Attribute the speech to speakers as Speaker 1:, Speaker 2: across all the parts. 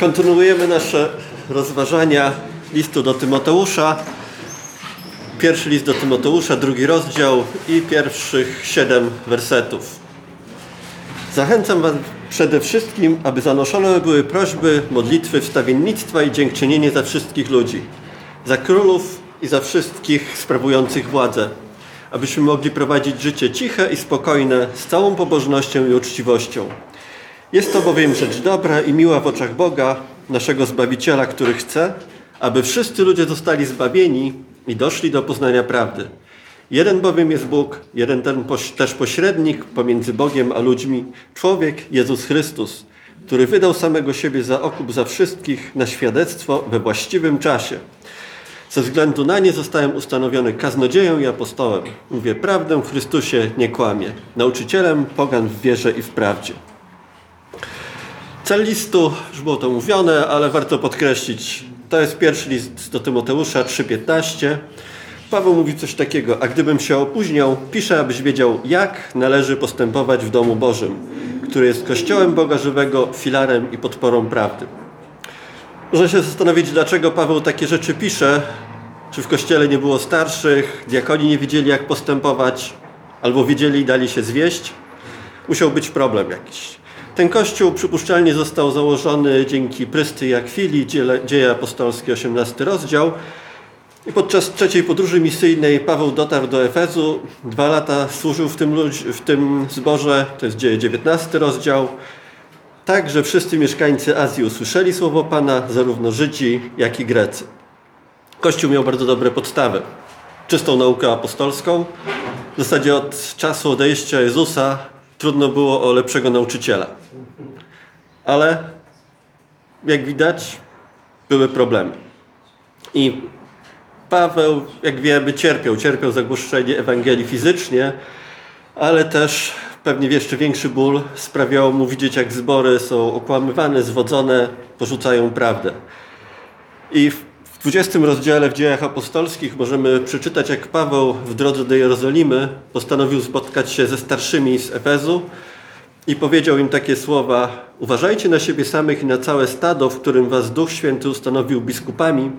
Speaker 1: Kontynuujemy nasze rozważania listu do Tymoteusza. Pierwszy list do Tymoteusza, drugi rozdział i pierwszych siedem wersetów. Zachęcam Was przede wszystkim, aby zanoszone były prośby, modlitwy, wstawiennictwa i dziękczynienie za wszystkich ludzi, za królów i za wszystkich sprawujących władzę, abyśmy mogli prowadzić życie ciche i spokojne, z całą pobożnością i uczciwością. Jest to bowiem rzecz dobra i miła w oczach Boga, naszego Zbawiciela, który chce, aby wszyscy ludzie zostali zbawieni i doszli do poznania prawdy. Jeden bowiem jest Bóg, jeden ten też pośrednik pomiędzy Bogiem a ludźmi, człowiek Jezus Chrystus, który wydał samego siebie za okup za wszystkich na świadectwo we właściwym czasie. Ze względu na nie zostałem ustanowiony kaznodzieją i apostołem. Mówię prawdę w Chrystusie, nie kłamie. Nauczycielem pogan w wierze i w prawdzie. Cel listu, już było to mówione, ale warto podkreślić, to jest pierwszy list do Tymoteusza 3,15. Paweł mówi coś takiego, a gdybym się opóźniał, piszę, abyś wiedział, jak należy postępować w domu Bożym, który jest kościołem Boga żywego, filarem i podporą prawdy. Można się zastanowić, dlaczego Paweł takie rzeczy pisze. Czy w kościele nie było starszych, diakoni nie wiedzieli, jak postępować, albo wiedzieli i dali się zwieść? Musiał być problem jakiś. Ten kościół przypuszczalnie został założony dzięki Prysty i Akwili, dzieje apostolskie, 18 rozdział. I podczas trzeciej podróży misyjnej Paweł dotarł do Efezu. Dwa lata służył w tym, w tym zborze, to jest dzieje 19 rozdział. Tak, że wszyscy mieszkańcy Azji usłyszeli słowo Pana, zarówno Żydzi, jak i Grecy. Kościół miał bardzo dobre podstawy. Czystą naukę apostolską. W zasadzie od czasu odejścia Jezusa trudno było o lepszego nauczyciela. Ale jak widać, były problemy. I Paweł, jak wiemy, cierpiał. Cierpiał za głoszenie Ewangelii fizycznie, ale też pewnie jeszcze większy ból sprawiało mu widzieć, jak zbory są okłamywane, zwodzone, porzucają prawdę. I w 20 rozdziale w dziejach apostolskich możemy przeczytać, jak Paweł w drodze do Jerozolimy postanowił spotkać się ze starszymi z Efezu i powiedział im takie słowa: Uważajcie na siebie samych i na całe stado, w którym was Duch Święty ustanowił biskupami,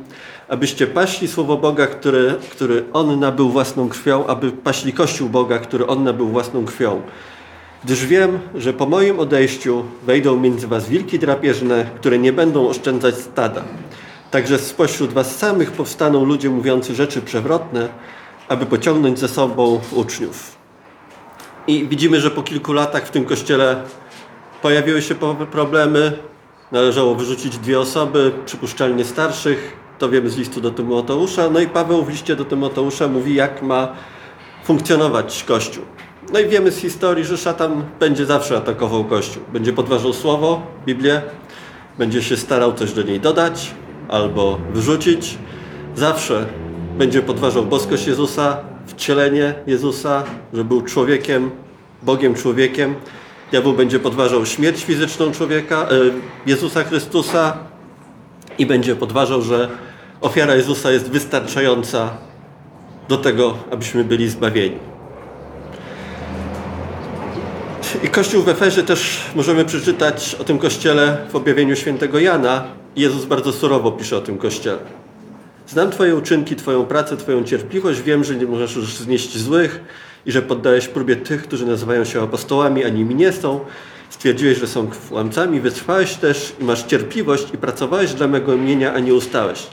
Speaker 1: abyście paśli słowo Boga, które, który On nabył własną krwią, aby paśli Kościół Boga, który On nabył własną krwią. Gdyż wiem, że po moim odejściu wejdą między was wilki drapieżne, które nie będą oszczędzać stada. Także spośród was samych powstaną ludzie mówiący rzeczy przewrotne, aby pociągnąć ze sobą uczniów. I widzimy, że po kilku latach w tym kościele pojawiły się problemy. Należało wyrzucić dwie osoby, przypuszczalnie starszych. To wiemy z listu do Tymoteusza. No i Paweł w liście do Tymoteusza mówi, jak ma funkcjonować Kościół. No i wiemy z historii, że szatan będzie zawsze atakował Kościół. Będzie podważał Słowo, Biblię, będzie się starał coś do niej dodać albo wyrzucić. Zawsze będzie podważał boskość Jezusa, wcielenie Jezusa, że był człowiekiem, Bogiem człowiekiem. Diabeł będzie podważał śmierć fizyczną człowieka, Jezusa Chrystusa i będzie podważał, że ofiara Jezusa jest wystarczająca do tego, abyśmy byli zbawieni. I Kościół w Efezie też możemy przeczytać o tym kościele w objawieniu świętego Jana. Jezus bardzo surowo pisze o tym kościele. Znam Twoje uczynki, Twoją pracę, Twoją cierpliwość. Wiem, że nie możesz już znieść złych i że poddajesz próbie tych, którzy nazywają się apostołami, a nimi nie są. Stwierdziłeś, że są kłamcami, wytrwałeś też i masz cierpliwość i pracowałeś dla mego imienia, a nie ustałeś.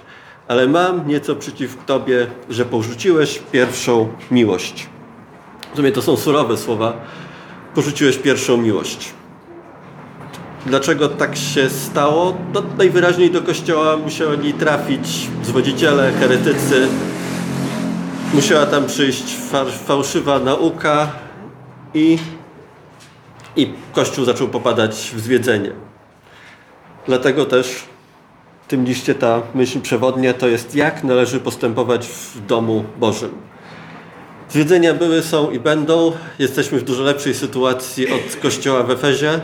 Speaker 1: Ale mam nieco przeciw Tobie, że porzuciłeś pierwszą miłość. W sumie to są surowe słowa. Porzuciłeś pierwszą miłość. Dlaczego tak się stało? No, najwyraźniej do kościoła musieli trafić zwodziciele, heretycy. Musiała tam przyjść fałszywa nauka i, i kościół zaczął popadać w zwiedzenie. Dlatego też w tym liście ta myśl przewodnia to jest jak należy postępować w domu Bożym. Zwiedzenia były, są i będą. Jesteśmy w dużo lepszej sytuacji od kościoła w Efezie.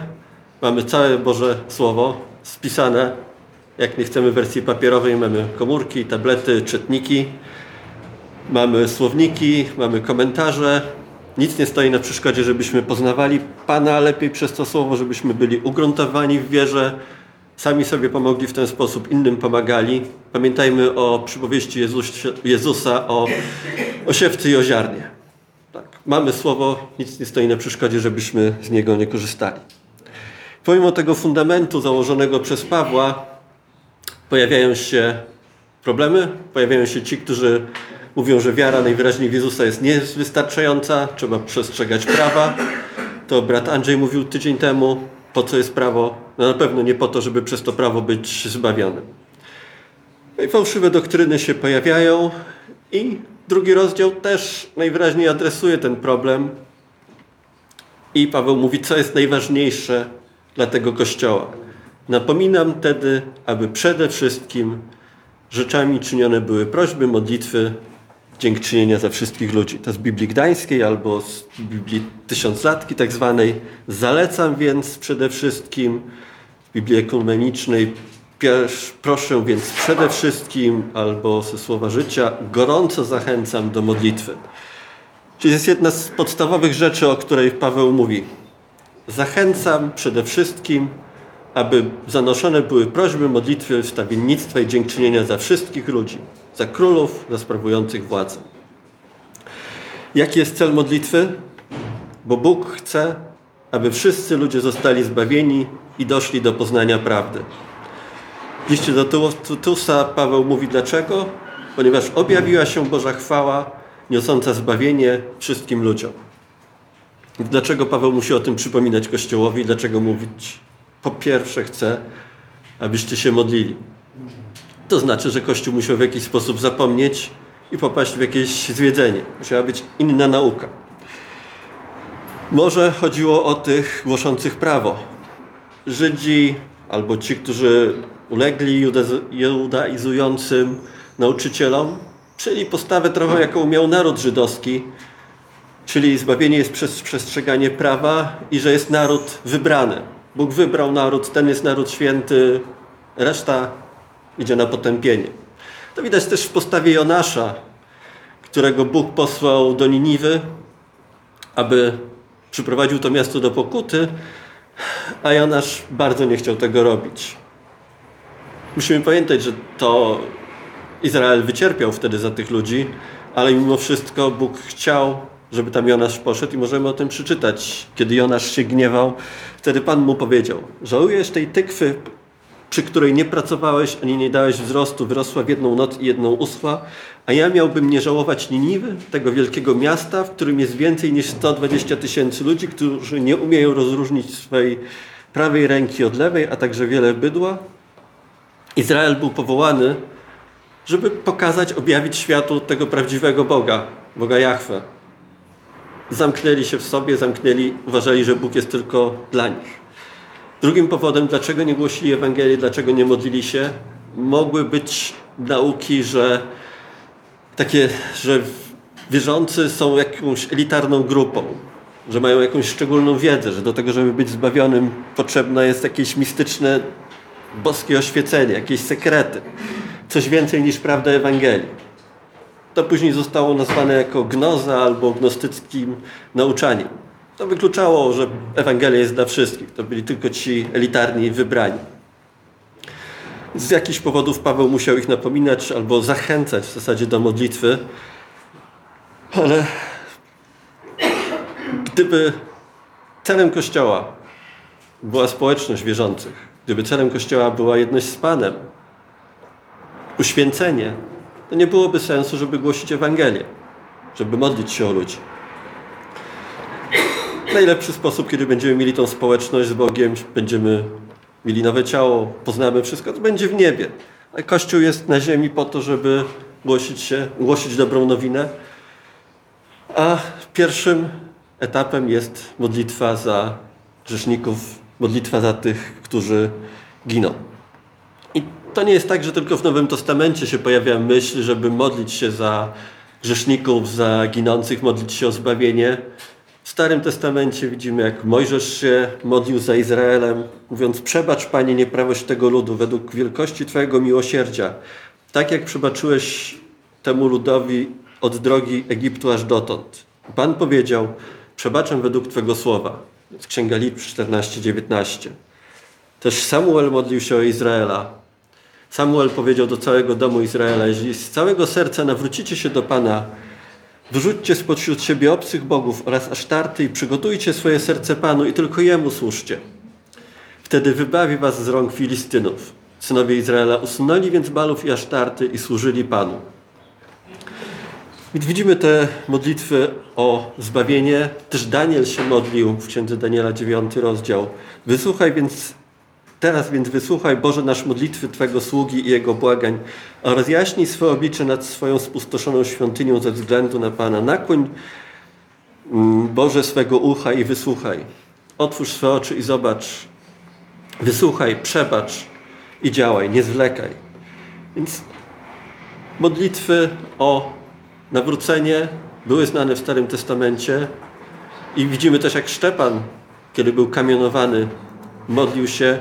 Speaker 1: Mamy całe Boże Słowo spisane. Jak nie chcemy wersji papierowej, mamy komórki, tablety, czytniki. Mamy słowniki, mamy komentarze. Nic nie stoi na przeszkodzie, żebyśmy poznawali Pana lepiej przez to Słowo, żebyśmy byli ugruntowani w wierze, Sami sobie pomogli w ten sposób, innym pomagali. Pamiętajmy o przypowieści Jezus, Jezusa o, o siewcy i o ziarnie. Tak. Mamy słowo, nic nie stoi na przeszkodzie, żebyśmy z niego nie korzystali. Pomimo tego fundamentu założonego przez Pawła, pojawiają się problemy, pojawiają się ci, którzy mówią, że wiara najwyraźniej w Jezusa jest niewystarczająca, trzeba przestrzegać prawa. To brat Andrzej mówił tydzień temu, po co jest prawo? No na pewno nie po to, żeby przez to prawo być zbawionym. No i fałszywe doktryny się pojawiają i drugi rozdział też najwyraźniej adresuje ten problem. I Paweł mówi, co jest najważniejsze dla tego Kościoła. Napominam tedy, aby przede wszystkim rzeczami czynione były prośby, modlitwy, dziękczynienia za wszystkich ludzi. To z Biblii Gdańskiej albo z Biblii Tysiąclatki tak zwanej. Zalecam więc przede wszystkim w Biblii Ekumenicznej proszę więc przede wszystkim albo ze słowa życia gorąco zachęcam do modlitwy. Czyli jest jedna z podstawowych rzeczy, o której Paweł mówi. Zachęcam przede wszystkim, aby zanoszone były prośby, modlitwy, wstawiennictwa i dziękczynienia za wszystkich ludzi, za królów, za sprawujących władzę. Jaki jest cel modlitwy? Bo Bóg chce, aby wszyscy ludzie zostali zbawieni i doszli do poznania prawdy. W liście do Tytusa Paweł mówi dlaczego? Ponieważ objawiła się Boża chwała, niosąca zbawienie wszystkim ludziom. Dlaczego Paweł musi o tym przypominać Kościołowi? Dlaczego mówić? Po pierwsze chce, abyście się modlili. To znaczy, że Kościół musiał w jakiś sposób zapomnieć i popaść w jakieś zwiedzenie. Musiała być inna nauka. Może chodziło o tych głoszących prawo. Żydzi albo ci, którzy ulegli judaizującym nauczycielom, czyli postawę trochę, jaką miał naród żydowski, czyli zbawienie jest przez przestrzeganie prawa i że jest naród wybrany. Bóg wybrał naród, ten jest naród święty, reszta idzie na potępienie. To widać też w postawie Jonasza, którego Bóg posłał do Niniwy, aby przyprowadził to miasto do pokuty, a Jonasz bardzo nie chciał tego robić. Musimy pamiętać, że to Izrael wycierpiał wtedy za tych ludzi, ale mimo wszystko Bóg chciał, żeby tam Jonasz poszedł i możemy o tym przeczytać. Kiedy Jonasz się gniewał, wtedy Pan mu powiedział, żałujesz tej tykwy, przy której nie pracowałeś, ani nie dałeś wzrostu, wyrosła w jedną noc i jedną uschła, a ja miałbym nie żałować Niniwy, tego wielkiego miasta, w którym jest więcej niż 120 tysięcy ludzi, którzy nie umieją rozróżnić swojej prawej ręki od lewej, a także wiele bydła. Izrael był powołany, żeby pokazać, objawić światu tego prawdziwego Boga, Boga Jahwe. Zamknęli się w sobie, zamknęli, uważali, że Bóg jest tylko dla nich. Drugim powodem, dlaczego nie głosili Ewangelii, dlaczego nie modlili się, mogły być nauki, że takie, że wierzący są jakąś elitarną grupą, że mają jakąś szczególną wiedzę, że do tego, żeby być zbawionym, potrzebne jest jakieś mistyczne, boskie oświecenie, jakieś sekrety, coś więcej niż prawda Ewangelii. To później zostało nazwane jako gnoza albo gnostyckim nauczaniem. To wykluczało, że Ewangelia jest dla wszystkich. To byli tylko ci elitarni wybrani. Z jakichś powodów Paweł musiał ich napominać albo zachęcać w zasadzie do modlitwy. Ale gdyby celem Kościoła była społeczność wierzących, gdyby celem Kościoła była jedność z Panem, uświęcenie, to nie byłoby sensu, żeby głosić Ewangelię, żeby modlić się o ludzi najlepszy sposób, kiedy będziemy mieli tą społeczność z Bogiem, będziemy mieli nowe ciało, poznamy wszystko, to będzie w niebie. A Kościół jest na ziemi po to, żeby głosić się, głosić dobrą nowinę. A pierwszym etapem jest modlitwa za grzeszników, modlitwa za tych, którzy giną. To nie jest tak, że tylko w Nowym Testamencie się pojawia myśl, żeby modlić się za grzeszników, za ginących, modlić się o zbawienie. W Starym Testamencie widzimy, jak Mojżesz się modlił za Izraelem, mówiąc: Przebacz, Panie, nieprawość tego ludu według wielkości Twojego miłosierdzia, tak jak przebaczyłeś temu ludowi od drogi Egiptu aż dotąd. Pan powiedział: Przebaczę według Twego słowa. Z Księga Liczb 14-19. Też Samuel modlił się o Izraela. Samuel powiedział do całego domu Izraela, jeżeli z całego serca nawrócicie się do Pana, wyrzućcie spośród siebie obcych bogów oraz asztarty i przygotujcie swoje serce Panu i tylko Jemu służcie. Wtedy wybawi was z rąk Filistynów. Synowie Izraela usunęli więc balów i asztarty i służyli Panu. Widzimy te modlitwy o zbawienie. Też Daniel się modlił w księdze Daniela 9 rozdział. Wysłuchaj więc, teraz więc wysłuchaj Boże nasz modlitwy Twego sługi i Jego błagań, a rozjaśnij swoje oblicze nad swoją spustoszoną świątynią ze względu na Pana. Nakłoń mm, Boże swego ucha i wysłuchaj. Otwórz swe oczy i zobacz. Wysłuchaj, przebacz i działaj, nie zwlekaj. Więc modlitwy o nawrócenie były znane w Starym Testamencie i widzimy też jak Szczepan, kiedy był kamionowany, modlił się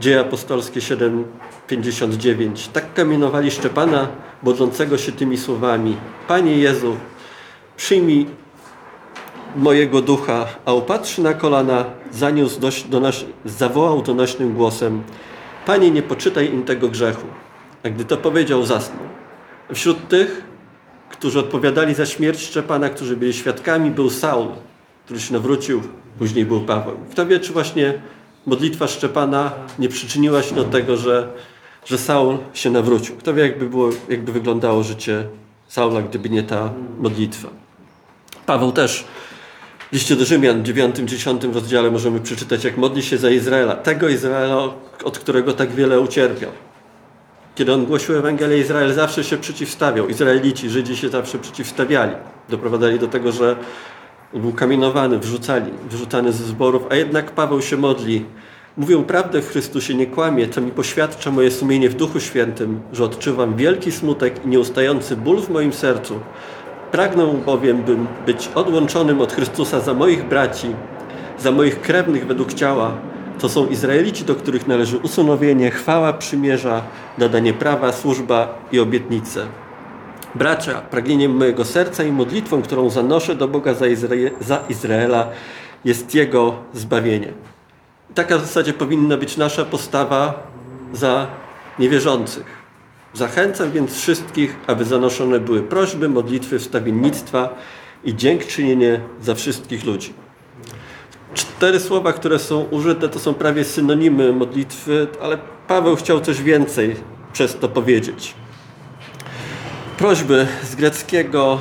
Speaker 1: Dzieje apostolskie 7:59. Tak kamienowali Szczepana, modlącego się tymi słowami: Panie Jezu, przyjmij mojego ducha, a upatrzy na kolana, zaniósł do nas, zawołał donośnym głosem: Panie, nie poczytaj im tego grzechu. A gdy to powiedział, zasnął. Wśród tych, którzy odpowiadali za śmierć Szczepana, którzy byli świadkami, był Saul, który się nawrócił, później był Paweł. Kto wie, czy właśnie modlitwa Szczepana nie przyczyniła się do tego, że, że Saul się nawrócił. Kto wie, jakby, było, jakby wyglądało życie Saula, gdyby nie ta modlitwa. Paweł też w liście do Rzymian w 9-10 rozdziale możemy przeczytać, jak modli się za Izraela. Tego Izraela, od którego tak wiele ucierpiał. Kiedy on głosił Ewangelię, Izrael zawsze się przeciwstawiał. Izraelici, Żydzi się zawsze przeciwstawiali. Doprowadzali do tego, że był kamienowany, wrzucali, wyrzucany ze zborów, a jednak Paweł się modli. Mówią prawdę w Chrystusie, nie kłamie, co mi poświadcza moje sumienie w Duchu Świętym, że odczuwam wielki smutek i nieustający ból w moim sercu. Pragnę bowiem bym być odłączonym od Chrystusa za moich braci, za moich krewnych według ciała, to są Izraelici, do których należy usunowienie, chwała przymierza, nadanie prawa, służba i obietnice. Bracia, pragnieniem mojego serca i modlitwą, którą zanoszę do Boga za, za Izraela, jest Jego zbawienie. Taka w zasadzie powinna być nasza postawa za niewierzących. Zachęcam więc wszystkich, aby zanoszone były prośby, modlitwy, wstawiennictwa i dziękczynienie za wszystkich ludzi. Cztery słowa, które są użyte, to są prawie synonimy modlitwy, ale Paweł chciał coś więcej przez to powiedzieć. Prośby z greckiego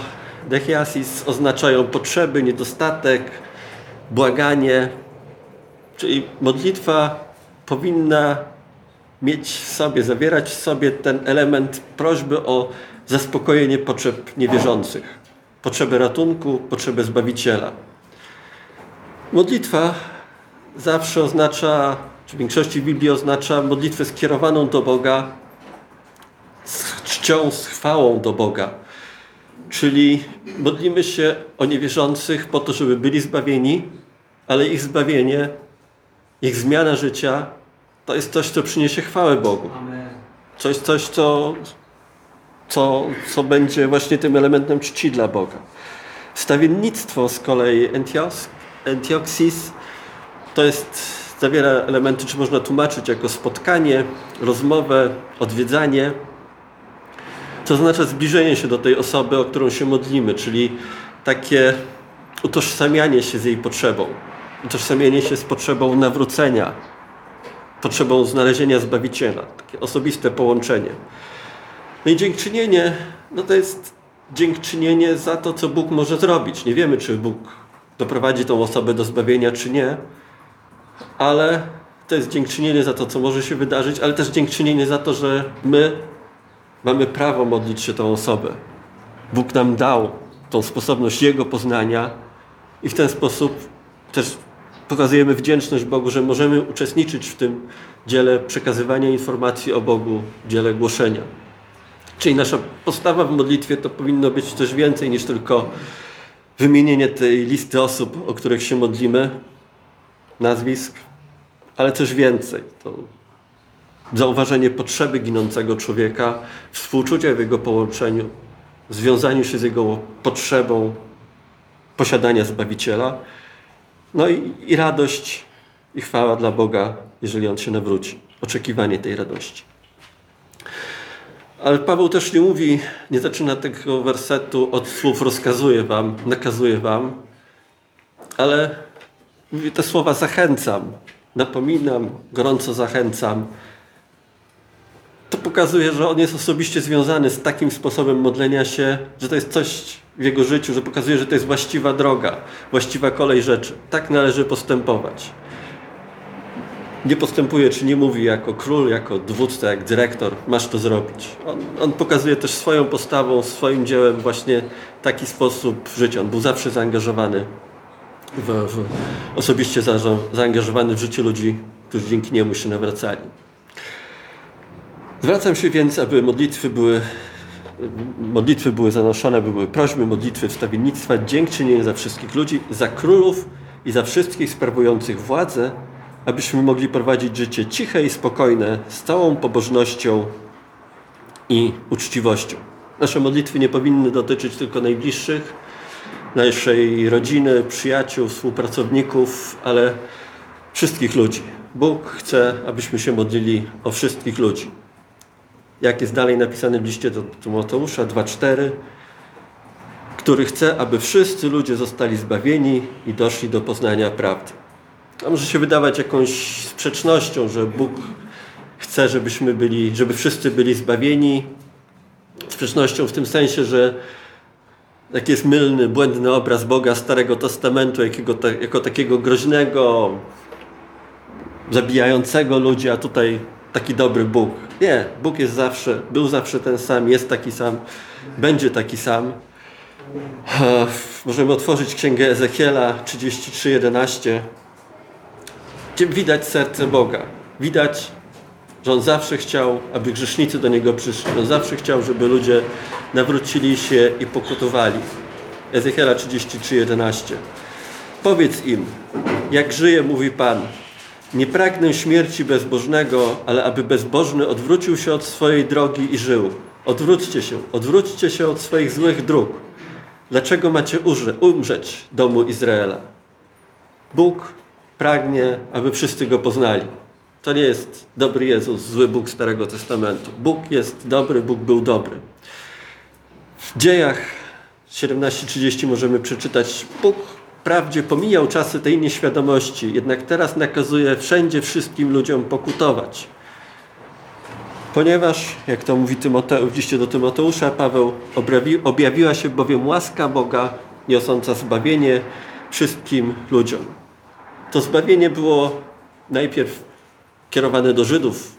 Speaker 1: dechiasis oznaczają potrzeby, niedostatek, błaganie, czyli modlitwa powinna mieć w sobie, zawierać w sobie ten element prośby o zaspokojenie potrzeb niewierzących, potrzeby ratunku, potrzeby Zbawiciela. Modlitwa zawsze oznacza, czy w większości Biblii oznacza modlitwę skierowaną do Boga, z czcią, z chwałą do Boga. Czyli modlimy się o niewierzących po to, żeby byli zbawieni, ale ich zbawienie, ich zmiana życia to jest coś, co przyniesie chwałę Bogu. Coś, coś co, co, co będzie właśnie tym elementem czci dla Boga. Stawiennictwo z kolei Entios, Entioxis to jest, zawiera elementy, czy można tłumaczyć jako spotkanie, rozmowę, odwiedzanie. To oznacza zbliżenie się do tej osoby, o którą się modlimy, czyli takie utożsamianie się z jej potrzebą. Utożsamianie się z potrzebą nawrócenia, potrzebą znalezienia Zbawiciela. Takie osobiste połączenie. No i dziękczynienie, no to jest dziękczynienie za to, co Bóg może zrobić. Nie wiemy, czy Bóg doprowadzi tą osobę do zbawienia, czy nie, ale to jest dziękczynienie za to, co może się wydarzyć, ale też dziękczynienie za to, że my mamy prawo modlić się tą osobę. Bóg nam dał tą sposobność Jego poznania i w ten sposób też pokazujemy wdzięczność Bogu, że możemy uczestniczyć w tym dziele przekazywania informacji o Bogu, dziele głoszenia. Czyli nasza postawa w modlitwie to powinno być coś więcej niż tylko wymienienie tej listy osób, o których się modlimy, nazwisk, ale coś więcej. To zauważenie potrzeby ginącego człowieka, współczucia w jego połączeniu, związaniu się z jego potrzebą posiadania Zbawiciela, no i, i radość i chwała dla Boga, jeżeli On się nawróci. Oczekiwanie tej radości. Ale Paweł też nie mówi, nie zaczyna tego wersetu od słów rozkazuje wam, nakazuje wam, ale mówi te słowa zachęcam, napominam, gorąco zachęcam. Pokazuje, że on jest osobiście związany z takim sposobem modlenia się, że to jest coś w jego życiu, że pokazuje, że to jest właściwa droga, właściwa kolej rzeczy. Tak należy postępować nie postępuje, czy nie mówi jako król, jako dowódca, jak dyrektor, masz to zrobić. On, on, pokazuje też swoją postawą, swoim dziełem właśnie taki sposób życia. On był zawsze zaangażowany, w, w, osobiście za, zaangażowany w życie ludzi, którzy dzięki niemu się nawracali. Zwracam się więc, aby modlitwy były, modlitwy były zanoszone, by były prośby, modlitwy wstawiennictwa, dziękczynienie za wszystkich ludzi, za królów i za wszystkich sprawujących władzę, abyśmy mogli prowadzić życie ciche i spokojne, z całą pobożnością i uczciwością. Nasze modlitwy nie powinny dotyczyć tylko najbliższych, naszej rodziny, przyjaciół, współpracowników, ale wszystkich ludzi. Bóg chce, abyśmy się modlili o wszystkich ludzi. Jak jest dalej napisane w liście do Tymoteusza 2,4, który chce, aby wszyscy ludzie zostali zbawieni i doszli do poznania prawdy. A może się wydawać jakąś sprzecznością, że Bóg chce, żebyśmy byli, żeby wszyscy byli zbawieni. Sprzecznością w tym sensie, że taki jest mylny, błędny obraz Boga Starego Testamentu jakiego, jako takiego groźnego, zabijającego ludzi, a tutaj taki dobry Bóg. Nie, Bóg jest zawsze, był zawsze ten sam, jest taki sam, będzie taki sam. Możemy otworzyć księgę Ezechiela 33:11 gdzie widać serce Boga. Widać, że On zawsze chciał, aby grzesznicy do Niego przyszli. On zawsze chciał, żeby ludzie nawrócili się i pokutowali. Ezechiela 33:11. Powiedz im, jak żyje, mówi Pan, nie pragnę śmierci bezbożnego, ale aby bezbożny odwrócił się od swojej drogi i żył. Odwróćcie się, odwróćcie się od swoich złych dróg. Dlaczego macie umrzeć, domu Izraela? Bóg pragnie, aby wszyscy Go poznali. To nie jest dobry Jezus, zły Bóg Starego Testamentu. Bóg jest dobry, Bóg był dobry. W dziejach 17:30 możemy przeczytać, Bóg wprawdzie pomijał czasy tej nieświadomości, jednak teraz nakazuje wszędzie wszystkim ludziom pokutować. Ponieważ, jak to mówi Tymoteusz, liście do Tymoteusza, Paweł, objawiła się bowiem łaska Boga, niosąca zbawienie wszystkim ludziom. To zbawienie było najpierw kierowane do Żydów.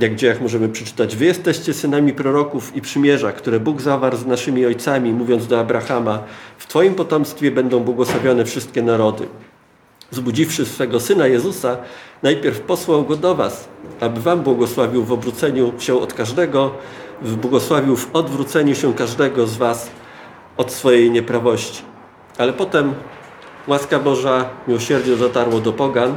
Speaker 1: Jak w dziejach możemy przeczytać, wy jesteście synami proroków i przymierza, które Bóg zawarł z naszymi ojcami, mówiąc do Abrahama, w Twoim potomstwie będą błogosławione wszystkie narody. Zbudziwszy swego Syna Jezusa, najpierw posłał Go do Was, aby Wam błogosławił w obróceniu się od każdego, błogosławił w odwróceniu się każdego z Was od swojej nieprawości. Ale potem łaska Boża, miłosierdzie dotarło do pogan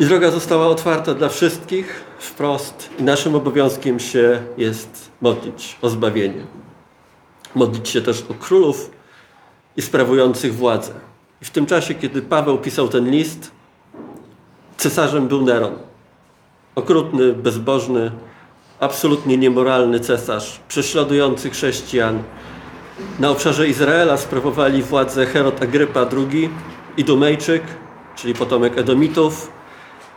Speaker 1: i droga została otwarta dla wszystkich wprost i naszym obowiązkiem się jest modlić o zbawienie. Modlić się też o królów i sprawujących władzę. I w tym czasie, kiedy Paweł pisał ten list, cesarzem był Neron. Okrutny, bezbożny, absolutnie niemoralny cesarz, prześladujący chrześcijan, na obszarze Izraela sprawowali władzę Herod Agrypa II, Idumejczyk, czyli potomek Edomitów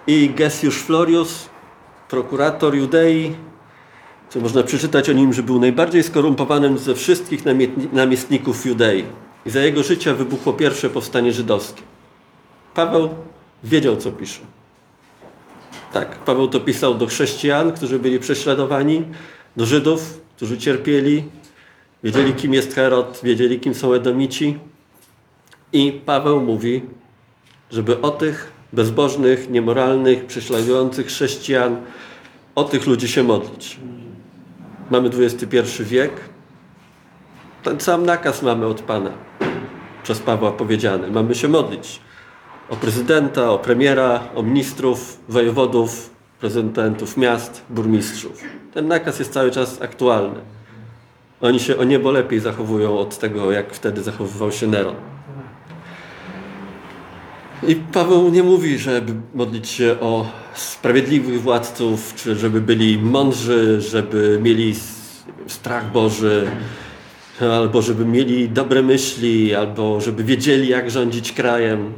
Speaker 1: i Gesiusz Florius, prokurator Judei. Co można przeczytać o nim, że był najbardziej skorumpowanym ze wszystkich namiestników Judei. I za jego życia wybuchło pierwsze powstanie żydowskie. Paweł wiedział, co pisze. Tak, Paweł to pisał do chrześcijan, którzy byli prześladowani, do Żydów, którzy cierpieli, Wiedzieli, kim jest Herod, wiedzieli, kim są Edomici. I Paweł mówi, żeby o tych bezbożnych, niemoralnych, prześladujących chrześcijan, o tych ludzi się modlić. Mamy XXI wiek. Ten sam nakaz mamy od Pana, przez Pawła powiedziany. Mamy się modlić o prezydenta, o premiera, o ministrów, wojewodów, prezydentów miast, burmistrzów. Ten nakaz jest cały czas aktualny. Oni się o niebo lepiej zachowują od tego, jak wtedy zachowywał się Neron. I Paweł nie mówi, żeby modlić się o sprawiedliwych władców, czy żeby byli mądrzy, żeby mieli strach Boży, albo żeby mieli dobre myśli, albo żeby wiedzieli, jak rządzić krajem.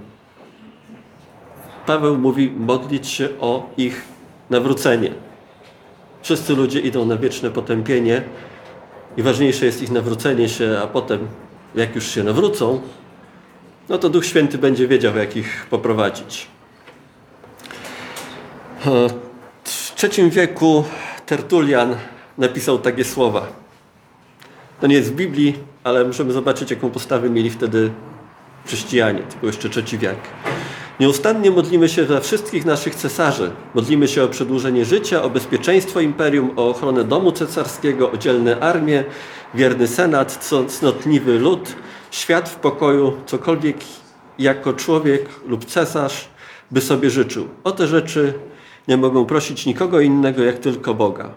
Speaker 1: Paweł mówi modlić się o ich nawrócenie. Wszyscy ludzie idą na wieczne potępienie i ważniejsze jest ich nawrócenie się, a potem, jak już się nawrócą, no to Duch Święty będzie wiedział, jak ich poprowadzić. W III wieku Tertulian napisał takie słowa. To nie jest w Biblii, ale możemy zobaczyć, jaką postawę mieli wtedy chrześcijanie. Był jeszcze trzeci wiek. Nieustannie modlimy się za wszystkich naszych cesarzy. Modlimy się o przedłużenie życia, o bezpieczeństwo imperium, o ochronę domu cesarskiego, o dzielne armię, wierny senat, cnotliwy lud, świat w pokoju, cokolwiek jako człowiek lub cesarz by sobie życzył. O te rzeczy nie mogą prosić nikogo innego, jak tylko Boga.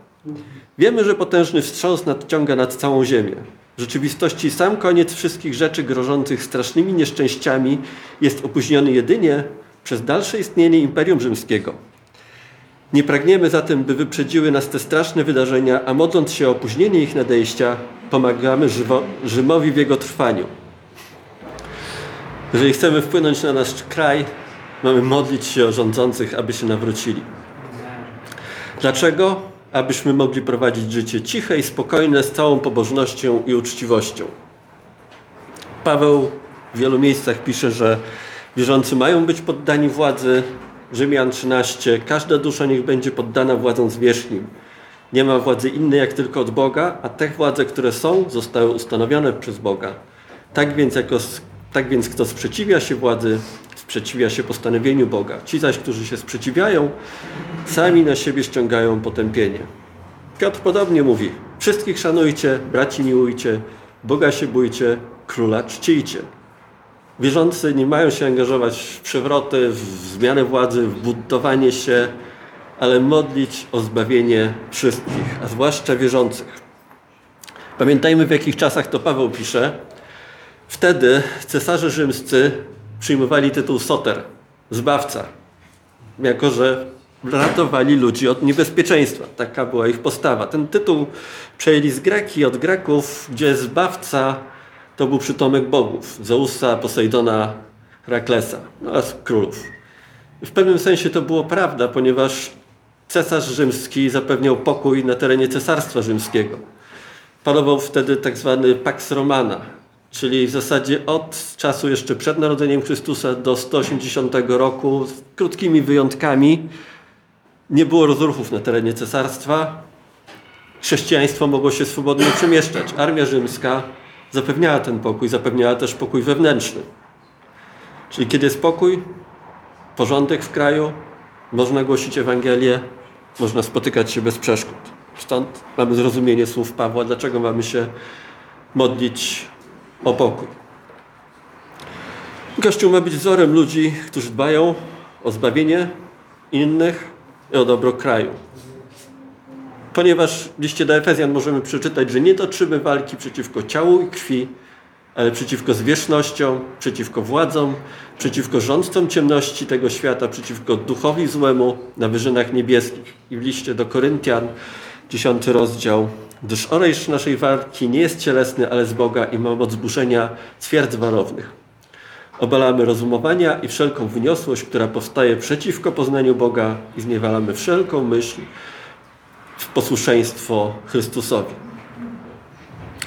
Speaker 1: Wiemy, że potężny wstrząs nadciąga nad całą ziemię. W rzeczywistości sam koniec wszystkich rzeczy grożących strasznymi nieszczęściami jest opóźniony jedynie przez dalsze istnienie Imperium Rzymskiego. Nie pragniemy zatem, by wyprzedziły nas te straszne wydarzenia, a modląc się o opóźnienie ich nadejścia, pomagamy Rzymowi w jego trwaniu. Jeżeli chcemy wpłynąć na nasz kraj, mamy modlić się o rządzących, aby się nawrócili. Dlaczego? Abyśmy mogli prowadzić życie ciche i spokojne z całą pobożnością i uczciwością. Paweł w wielu miejscach pisze, że wierzący mają być poddani władzy. Rzymian 13. Każda dusza niech będzie poddana władzom zwierzchnim. Nie ma władzy innej jak tylko od Boga, a te władze, które są, zostały ustanowione przez Boga. Tak więc, jako, tak więc kto sprzeciwia się władzy, sprzeciwia się postanowieniu Boga. Ci zaś, którzy się sprzeciwiają, sami na siebie ściągają potępienie. Piotr podobnie mówi: Wszystkich szanujcie, braci miłujcie, Boga się bójcie, króla czcijcie. Wierzący nie mają się angażować w przewroty, w zmianę władzy, w budowanie się, ale modlić o zbawienie wszystkich, a zwłaszcza wierzących. Pamiętajmy, w jakich czasach to Paweł pisze. Wtedy cesarze rzymscy przyjmowali tytuł Soter, zbawca, jako że ratowali ludzi od niebezpieczeństwa. Taka była ich postawa. Ten tytuł przejęli z Greki, od Greków, gdzie zbawca to był przytomek bogów, Zeusa, Posejdona, Heraklesa oraz królów. W pewnym sensie to było prawda, ponieważ cesarz rzymski zapewniał pokój na terenie cesarstwa rzymskiego. Panował wtedy tak zwany Pax Romana, czyli w zasadzie od czasu jeszcze przed narodzeniem Chrystusa do 180 roku, z krótkimi wyjątkami, nie było rozruchów na terenie cesarstwa. Chrześcijaństwo mogło się swobodnie przemieszczać. Armia rzymska zapewniała ten pokój, zapewniała też pokój wewnętrzny. Czyli kiedy jest pokój, porządek w kraju, można głosić Ewangelię, można spotykać się bez przeszkód. Stąd mamy zrozumienie słów Pawła, dlaczego mamy się modlić o pokój. Kościół ma być wzorem ludzi, którzy dbają o zbawienie innych i o dobro kraju. Ponieważ w liście do Efezjan możemy przeczytać, że nie toczymy walki przeciwko ciału i krwi, ale przeciwko zwierzchnościom, przeciwko władzom, przeciwko rządcom ciemności tego świata, przeciwko duchowi złemu na wyżynach niebieskich. I w liście do Koryntian, dziesiąty rozdział, gdyż oręż naszej walki nie jest cielesny, ale z Boga i ma moc zburzenia twierdz warownych. Obalamy rozumowania i wszelką wyniosłość, która powstaje przeciwko poznaniu Boga i zniewalamy wszelką myśl w posłuszeństwo Chrystusowi.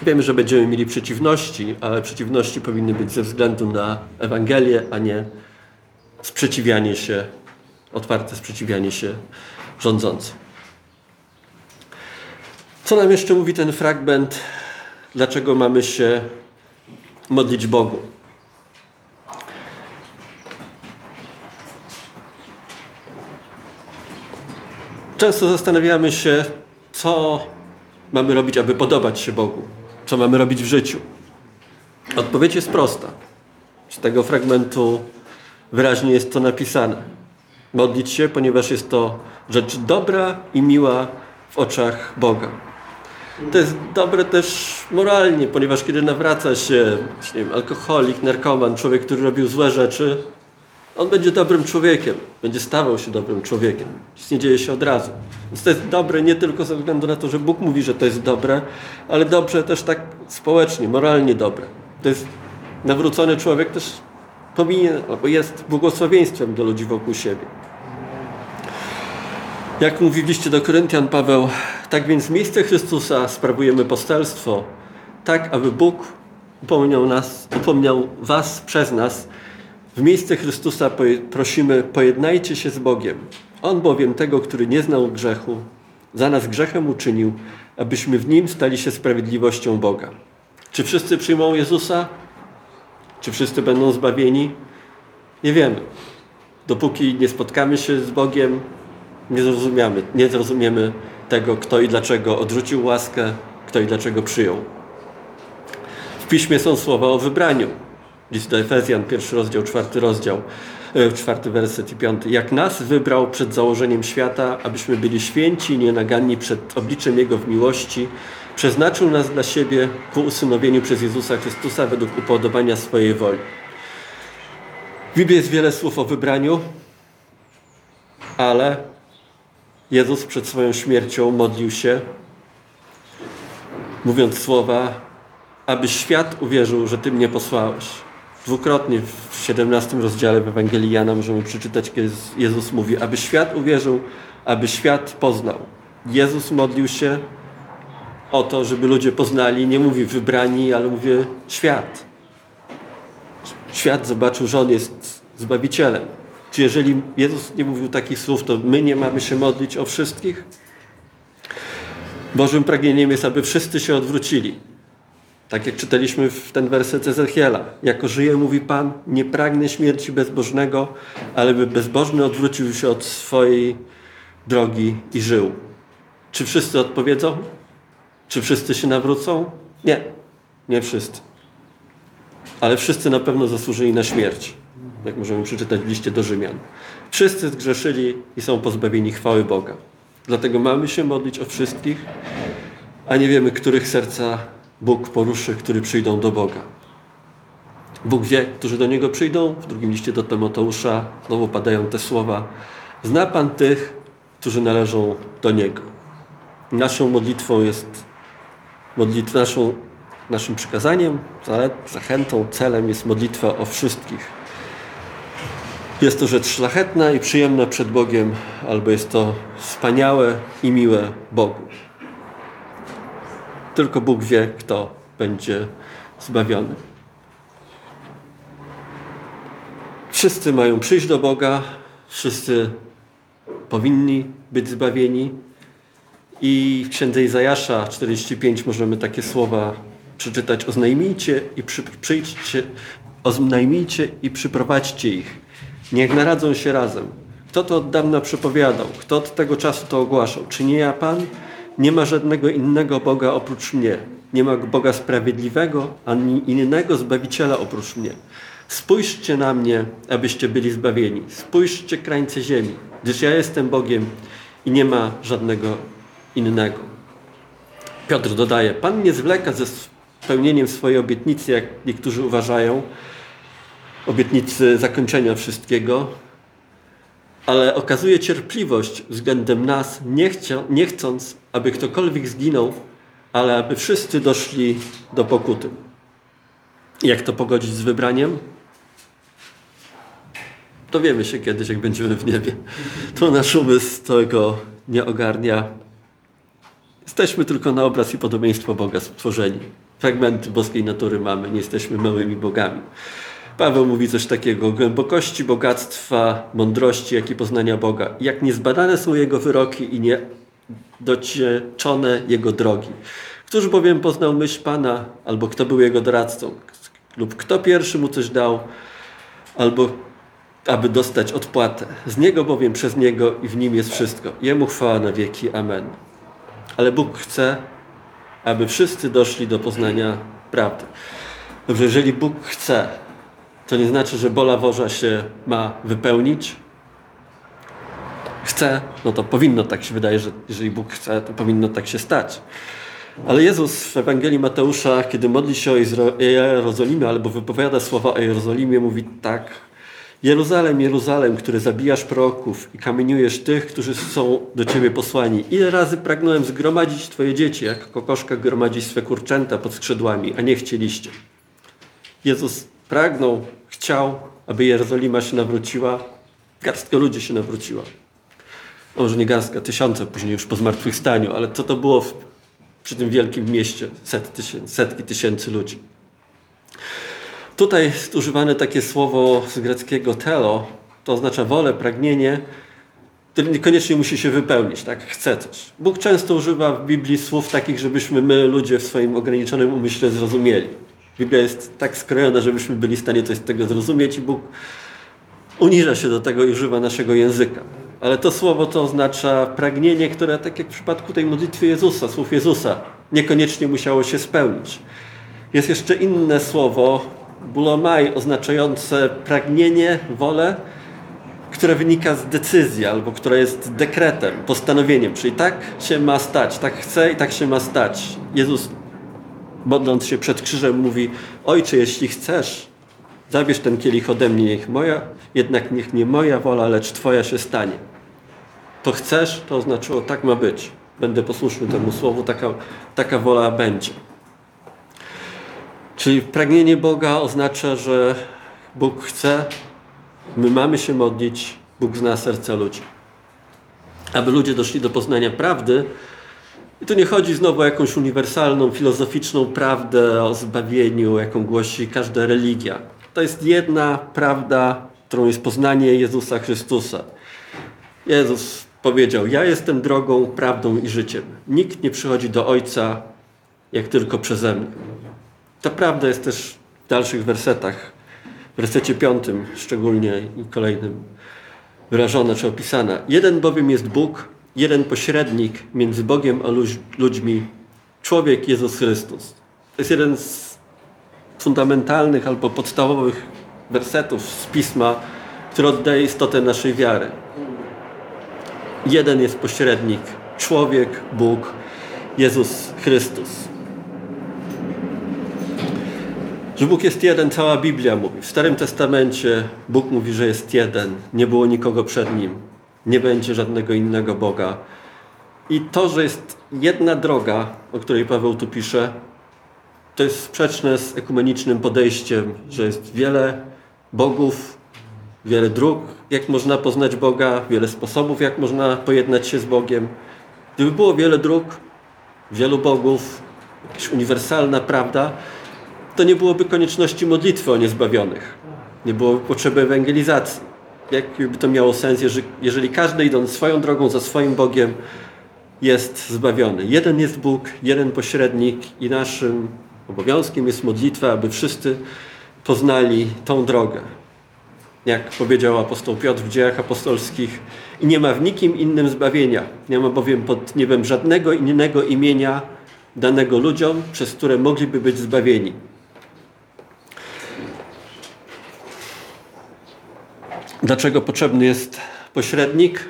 Speaker 1: Wiemy, że będziemy mieli przeciwności, ale przeciwności powinny być ze względu na Ewangelię, a nie sprzeciwianie się, otwarte sprzeciwianie się rządzącym. Co nam jeszcze mówi ten fragment? Dlaczego mamy się modlić Bogu? Często zastanawiamy się, co mamy robić, aby podobać się Bogu, co mamy robić w życiu. Odpowiedź jest prosta. Z tego fragmentu wyraźnie jest to napisane. Modlić się, ponieważ jest to rzecz dobra i miła w oczach Boga. To jest dobre też moralnie, ponieważ kiedy nawraca się nie wiem, alkoholik, narkoman, człowiek, który robił złe rzeczy, On będzie dobrym człowiekiem, będzie stawał się dobrym człowiekiem. Nic nie dzieje się od razu. Więc to jest dobre nie tylko ze względu na to, że Bóg mówi, że to jest dobre, ale dobrze też tak społecznie, moralnie dobre. To jest nawrócony człowiek też powinien, albo jest błogosławieństwem dla ludzi wokół siebie. Jak mówi w liście do Koryntian Paweł, tak więc w miejsce Chrystusa sprawujemy poselstwo, tak aby Bóg upomniał, nas, upomniał was przez nas. W miejsce Chrystusa prosimy, pojednajcie się z Bogiem. On bowiem tego, który nie znał grzechu, za nas grzechem uczynił, abyśmy w Nim stali się sprawiedliwością Boga. Czy wszyscy przyjmą Jezusa? Czy wszyscy będą zbawieni? Nie wiemy. Dopóki nie spotkamy się z Bogiem, nie zrozumiemy, nie zrozumiemy tego, kto i dlaczego odrzucił łaskę, kto i dlaczego przyjął. W piśmie są słowa o wybraniu. List do Efezjan, pierwszy rozdział, czwarty rozdział, e, czwarty werset i piąty. Jak nas wybrał przed założeniem świata, abyśmy byli święci i nienaganni przed obliczem Jego w miłości, przeznaczył nas dla siebie ku usynowieniu przez Jezusa Chrystusa według upodobania swojej woli. W Biblii jest wiele słów o wybraniu, ale Jezus przed swoją śmiercią modlił się, mówiąc słowa, aby świat uwierzył, że Ty mnie posłałeś. Dwukrotnie w 17 rozdziale w Ewangelii Jana możemy przeczytać, kiedy Jezus mówi, aby świat uwierzył, aby świat poznał. Jezus modlił się o to, żeby ludzie poznali, nie mówi wybrani, ale mówi świat. Świat zobaczył, że On jest Zbawicielem. Czy jeżeli Jezus nie mówił takich słów, to my nie mamy się modlić o wszystkich? Bożym pragnieniem jest, aby wszyscy się odwrócili. Tak jak czytaliśmy w ten werset Ezechiela. Jako żyje, mówi Pan, nie pragnę śmierci bezbożnego, ale by bezbożny odwrócił się od swojej drogi i żył. Czy wszyscy odpowiedzą? Czy wszyscy się nawrócą? Nie, nie wszyscy. Ale wszyscy na pewno zasłużyli na śmierć jak możemy przeczytać w liście do Rzymian. Wszyscy zgrzeszyli i są pozbawieni chwały Boga. Dlatego mamy się modlić o wszystkich, a nie wiemy, których serca Bóg poruszy, którzy przyjdą do Boga. Bóg wie, którzy do Niego przyjdą. W drugim liście do Tymoteusza znowu padają te słowa. Zna Pan tych, którzy należą do Niego. Naszą modlitwą jest modlitwa, naszą, naszym przykazaniem, zachętą, celem jest modlitwa o wszystkich jest to rzecz szlachetna i przyjemna przed Bogiem, albo jest to wspaniałe i miłe Bogu. Tylko Bóg wie, kto będzie zbawiony. Wszyscy mają przyjść do Boga, wszyscy powinni być zbawieni. I w księdze Izajasza 45 możemy takie słowa przeczytać: Oznajmijcie i przy, przyjdźcie, oznajmijcie i przyprowadźcie ich Niech naradzą się razem. Kto to od dawna przepowiadał? Kto od tego czasu to ogłaszał? Czy nie ja Pan? Nie ma żadnego innego Boga oprócz mnie. Nie ma Boga sprawiedliwego, ani innego Zbawiciela oprócz mnie. Spójrzcie na mnie, abyście byli zbawieni. Spójrzcie krańce ziemi, gdyż ja jestem Bogiem i nie ma żadnego innego. Piotr dodaje, Pan nie zwleka ze spełnieniem swojej obietnicy, jak niektórzy uważają, obietnicy zakończenia wszystkiego, ale okazuje cierpliwość względem nas, nie, chcia, nie chcąc, aby ktokolwiek zginął, ale aby wszyscy doszli do pokuty. Jak to pogodzić z wybraniem? Dowiemy się kiedyś, jak będziemy w niebie. To nasz umysł tego nie ogarnia. Jesteśmy tylko na obraz i podobieństwo Boga stworzeni. Fragmenty boskiej natury mamy, nie jesteśmy małymi bogami. Paweł mówi coś takiego, głębokości bogactwa, mądrości, jak i poznania Boga. Jak niezbadane są Jego wyroki i nie docieczone Jego drogi. Któż bowiem poznał myśl Pana, albo kto był Jego doradcą, lub kto pierwszy Mu coś dał, albo aby dostać odpłatę. Z Niego bowiem, przez Niego i w Nim jest wszystko. Jemu chwała na wieki. Amen. Ale Bóg chce, aby wszyscy doszli do poznania prawdy. Dobrze, jeżeli Bóg chce, to nie znaczy, że bola Boża się ma wypełnić. Chce, no to powinno tak się wydaje, że jeżeli Bóg chce, to powinno tak się stać. Ale Jezus w Ewangelii Mateusza, kiedy modli się o Jerozolimie albo wypowiada słowa o Jerozolimie, mówi tak. Jeruzalem, Jeruzalem, który zabijasz proroków i kamieniujesz tych, którzy są do Ciebie posłani. Ile razy pragnąłem zgromadzić Twoje dzieci, jak kokoszka gromadzi swe kurczęta pod skrzydłami, a nie chcieliście. Jezus pragnął, chciał, aby Jerozolima się nawróciła. Garstka ludzi się nawróciła. Może nie garstka, tysiące później już po zmartwychwstaniu, ale co to było w, przy tym wielkim mieście? Set tysięcy, setki tysięcy ludzi. Tutaj jest używane takie słowo z greckiego telo, to oznacza wolę, pragnienie, które niekoniecznie musi się wypełnić, tak? Chce coś. Bóg często używa w Biblii słów takich, żebyśmy my, ludzie w swoim ograniczonym umyśle zrozumieli. Biblia jest tak skrojona, żebyśmy byli w stanie coś z tego zrozumieć i Bóg uniża się do tego i używa naszego języka. Ale to słowo to oznacza pragnienie, które tak jak w przypadku tej modlitwy Jezusa, słów Jezusa, niekoniecznie musiało się spełnić. Jest jeszcze inne słowo, bulomai, oznaczające pragnienie, wolę, które wynika z decyzji albo które jest dekretem, postanowieniem, czyli tak się ma stać, tak chce i tak się ma stać. Jezus modląc się przed krzyżem mówi, Ojcze, jeśli chcesz, zabierz ten kielich ode mnie, niech moja, jednak niech nie moja wola, lecz Twoja się stanie. To chcesz, to oznaczyło, tak ma być. Będę posłuszny temu słowu, taka, taka wola będzie. Czyli pragnienie Boga oznacza, że Bóg chce, my mamy się modlić, Bóg zna serca ludzi. Aby ludzie doszli do poznania prawdy, i tu nie chodzi znowu o jakąś uniwersalną, filozoficzną prawdę o zbawieniu, jaką głosi każda religia. To jest jedna prawda, którą jest poznanie Jezusa Chrystusa. Jezus powiedział: Ja jestem drogą, prawdą i życiem. Nikt nie przychodzi do Ojca jak tylko przeze mnie. Ta prawda jest też w dalszych wersetach, w wersecie piątym szczególnie i kolejnym wyrażona czy opisana. Jeden bowiem jest Bóg, jeden pośrednik między Bogiem a ludźmi, człowiek Jezus Chrystus. To jest jeden z fundamentalnych albo podstawowych wersetów z Pisma, który oddaje istotę naszej wiary. Jeden jest pośrednik, człowiek, Bóg, Jezus Chrystus. Że Bóg jest jeden, cała Biblia mówi. W Starym Testamencie Bóg mówi, że jest jeden, nie było nikogo przed Nim. Nie będzie żadnego innego Boga. I to, że jest jedna droga, o której Paweł tu pisze, to jest sprzeczne z ekumenicznym podejściem, że jest wiele bogów, wiele dróg, jak można poznać Boga, wiele sposobów, jak można pojednać się z Bogiem. Gdyby było wiele dróg, wielu bogów, jakaś uniwersalna prawda, to nie byłoby konieczności modlitwy o niezbawionych. Nie byłoby potrzeby ewangelizacji jakby to miało sens, jeżeli, jeżeli każdy idąc swoją drogą za swoim Bogiem jest zbawiony. Jeden jest Bóg, jeden pośrednik i naszym obowiązkiem jest modlitwa, aby wszyscy poznali tą drogę. Jak powiedział apostoł Piotr w dziejach apostolskich, i nie ma w nikim innym zbawienia. Nie ma bowiem pod niebem żadnego innego imienia danego ludziom, przez które mogliby być zbawieni. Dlaczego potrzebny jest pośrednik?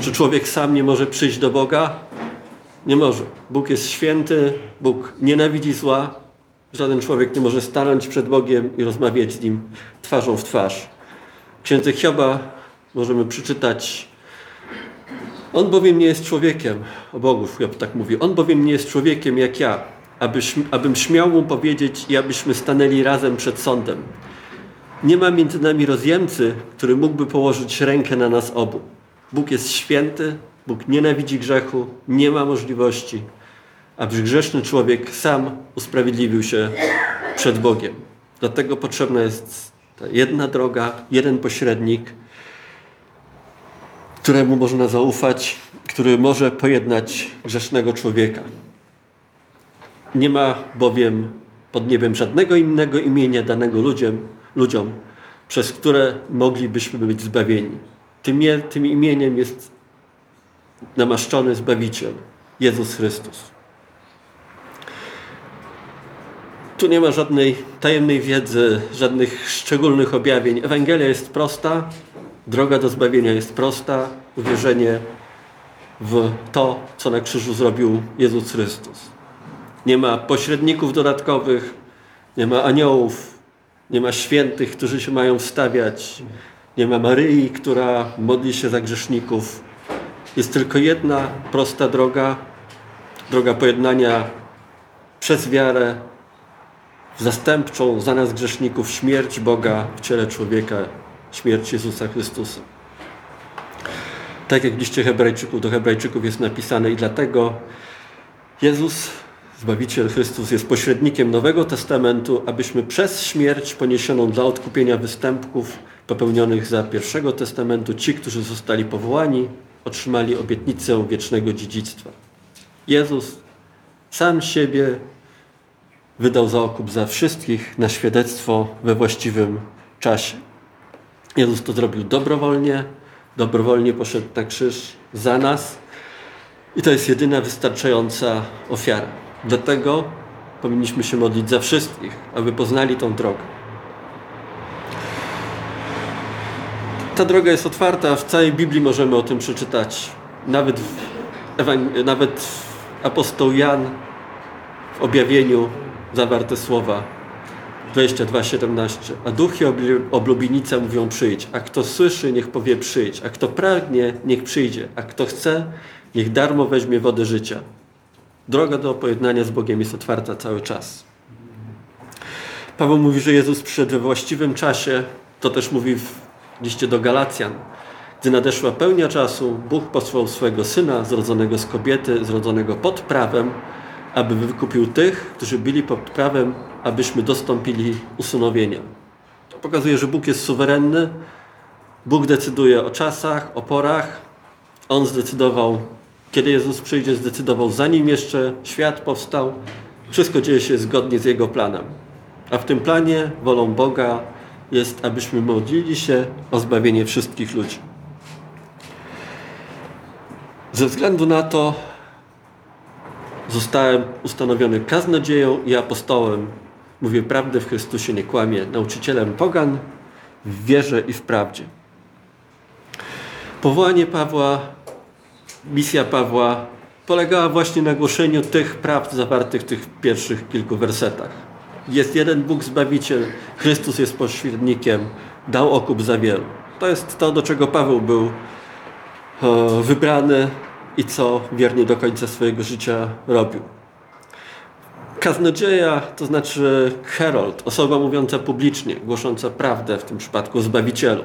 Speaker 1: Czy człowiek sam nie może przyjść do Boga? Nie może. Bóg jest święty, Bóg nienawidzi zła. Żaden człowiek nie może stanąć przed Bogiem i rozmawiać z Nim twarzą w twarz. W księdze Hioba możemy przeczytać On bowiem nie jest człowiekiem, o Bogu Hiob tak mówi, On bowiem nie jest człowiekiem jak ja, abyś, abym śmiał Mu powiedzieć i abyśmy stanęli razem przed sądem. Nie ma między nami rozjemcy, który mógłby położyć rękę na nas obu. Bóg jest święty, Bóg nienawidzi grzechu, nie ma możliwości, aby grzeszny człowiek sam usprawiedliwił się przed Bogiem. Dlatego potrzebna jest ta jedna droga, jeden pośrednik, któremu można zaufać, który może pojednać grzesznego człowieka. Nie ma bowiem pod niebem żadnego innego imienia danego ludziom, ludziom, przez które moglibyśmy być zbawieni. Tym, tym imieniem jest namaszczony Zbawiciel, Jezus Chrystus. Tu nie ma żadnej tajemnej wiedzy, żadnych szczególnych objawień. Ewangelia jest prosta, droga do zbawienia jest prosta, uwierzenie w to, co na krzyżu zrobił Jezus Chrystus. Nie ma pośredników dodatkowych, nie ma aniołów, Nie ma świętych, którzy się mają wstawiać. Nie ma Maryi, która modli się za grzeszników. Jest tylko jedna prosta droga, droga pojednania przez wiarę w zastępczą za nas grzeszników śmierć Boga w ciele człowieka, śmierć Jezusa Chrystusa. Tak jak w liście Hebrajczyków do Hebrajczyków jest napisane i dlatego Jezus, Zbawiciel Chrystus jest pośrednikiem Nowego Testamentu, abyśmy przez śmierć poniesioną dla odkupienia występków popełnionych za pierwszego testamentu ci, którzy zostali powołani, otrzymali obietnicę wiecznego dziedzictwa. Jezus sam siebie wydał za okup za wszystkich na świadectwo we właściwym czasie. Jezus to zrobił dobrowolnie, dobrowolnie poszedł na krzyż za nas i to jest jedyna wystarczająca ofiara. Dlatego powinniśmy się modlić za wszystkich, aby poznali tą drogę. Ta droga jest otwarta, w całej Biblii możemy o tym przeczytać. Nawet w, nawet apostoł Jan w objawieniu zawarte słowa 22:17. A duchy oblubienice mówią przyjdź, a kto słyszy, niech powie przyjdź, a kto pragnie, niech przyjdzie, a kto chce, niech darmo weźmie wodę życia. Droga do pojednania z Bogiem jest otwarta cały czas. Paweł mówi, że Jezus przyszedł we właściwym czasie, to też mówi w liście do Galacjan. Gdy nadeszła pełnia czasu, Bóg posłał swego Syna, zrodzonego z kobiety, zrodzonego pod prawem, aby wykupił tych, którzy byli pod prawem, abyśmy dostąpili usunowienia. To pokazuje, że Bóg jest suwerenny. Bóg decyduje o czasach, o porach. On zdecydował, kiedy Jezus przyjdzie, zdecydował, zanim jeszcze świat powstał. Wszystko dzieje się zgodnie z Jego planem. A w tym planie wolą Boga jest, abyśmy modlili się o zbawienie wszystkich ludzi. Ze względu na to zostałem ustanowiony kaznodzieją i apostołem. Mówię prawdę w Chrystusie, nie kłamię. Nauczycielem pogan w wierze i w prawdzie. Powołanie Pawła, misja Pawła polegała właśnie na głoszeniu tych prawd zawartych w tych pierwszych kilku wersetach. Jest jeden Bóg Zbawiciel, Chrystus jest pośrednikiem, dał okup za wielu. To jest to, do czego Paweł był wybrany i co wiernie do końca swojego życia robił. Kaznodzieja to znaczy herald, osoba mówiąca publicznie, głosząca prawdę, w tym przypadku Zbawicielu.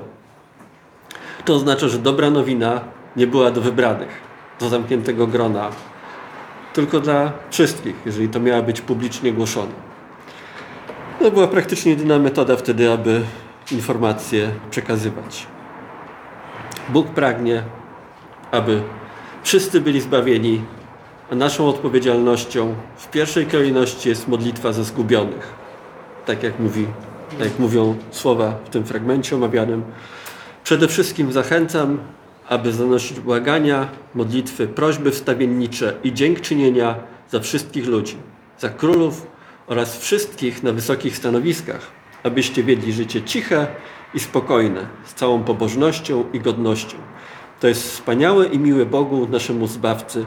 Speaker 1: To oznacza, że dobra nowina nie była do wybranych, do zamkniętego grona, tylko dla wszystkich, jeżeli to miała być publicznie głoszona. To była praktycznie jedyna metoda wtedy, aby informacje przekazywać. Bóg pragnie, aby wszyscy byli zbawieni, a naszą odpowiedzialnością w pierwszej kolejności jest modlitwa ze zgubionych. Tak jak, mówi, tak jak mówią słowa w tym fragmencie omawianym. Przede wszystkim zachęcam, aby zanosić błagania, modlitwy, prośby wstawiennicze i dziękczynienia za wszystkich ludzi, za królów oraz wszystkich na wysokich stanowiskach, abyście wiedli życie ciche i spokojne, z całą pobożnością i godnością to jest wspaniałe i miłe Bogu, naszemu Zbawcy,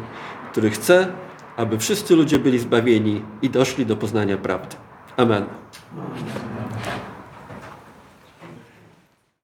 Speaker 1: który chce, aby wszyscy ludzie byli zbawieni i doszli do poznania prawdy. Amen.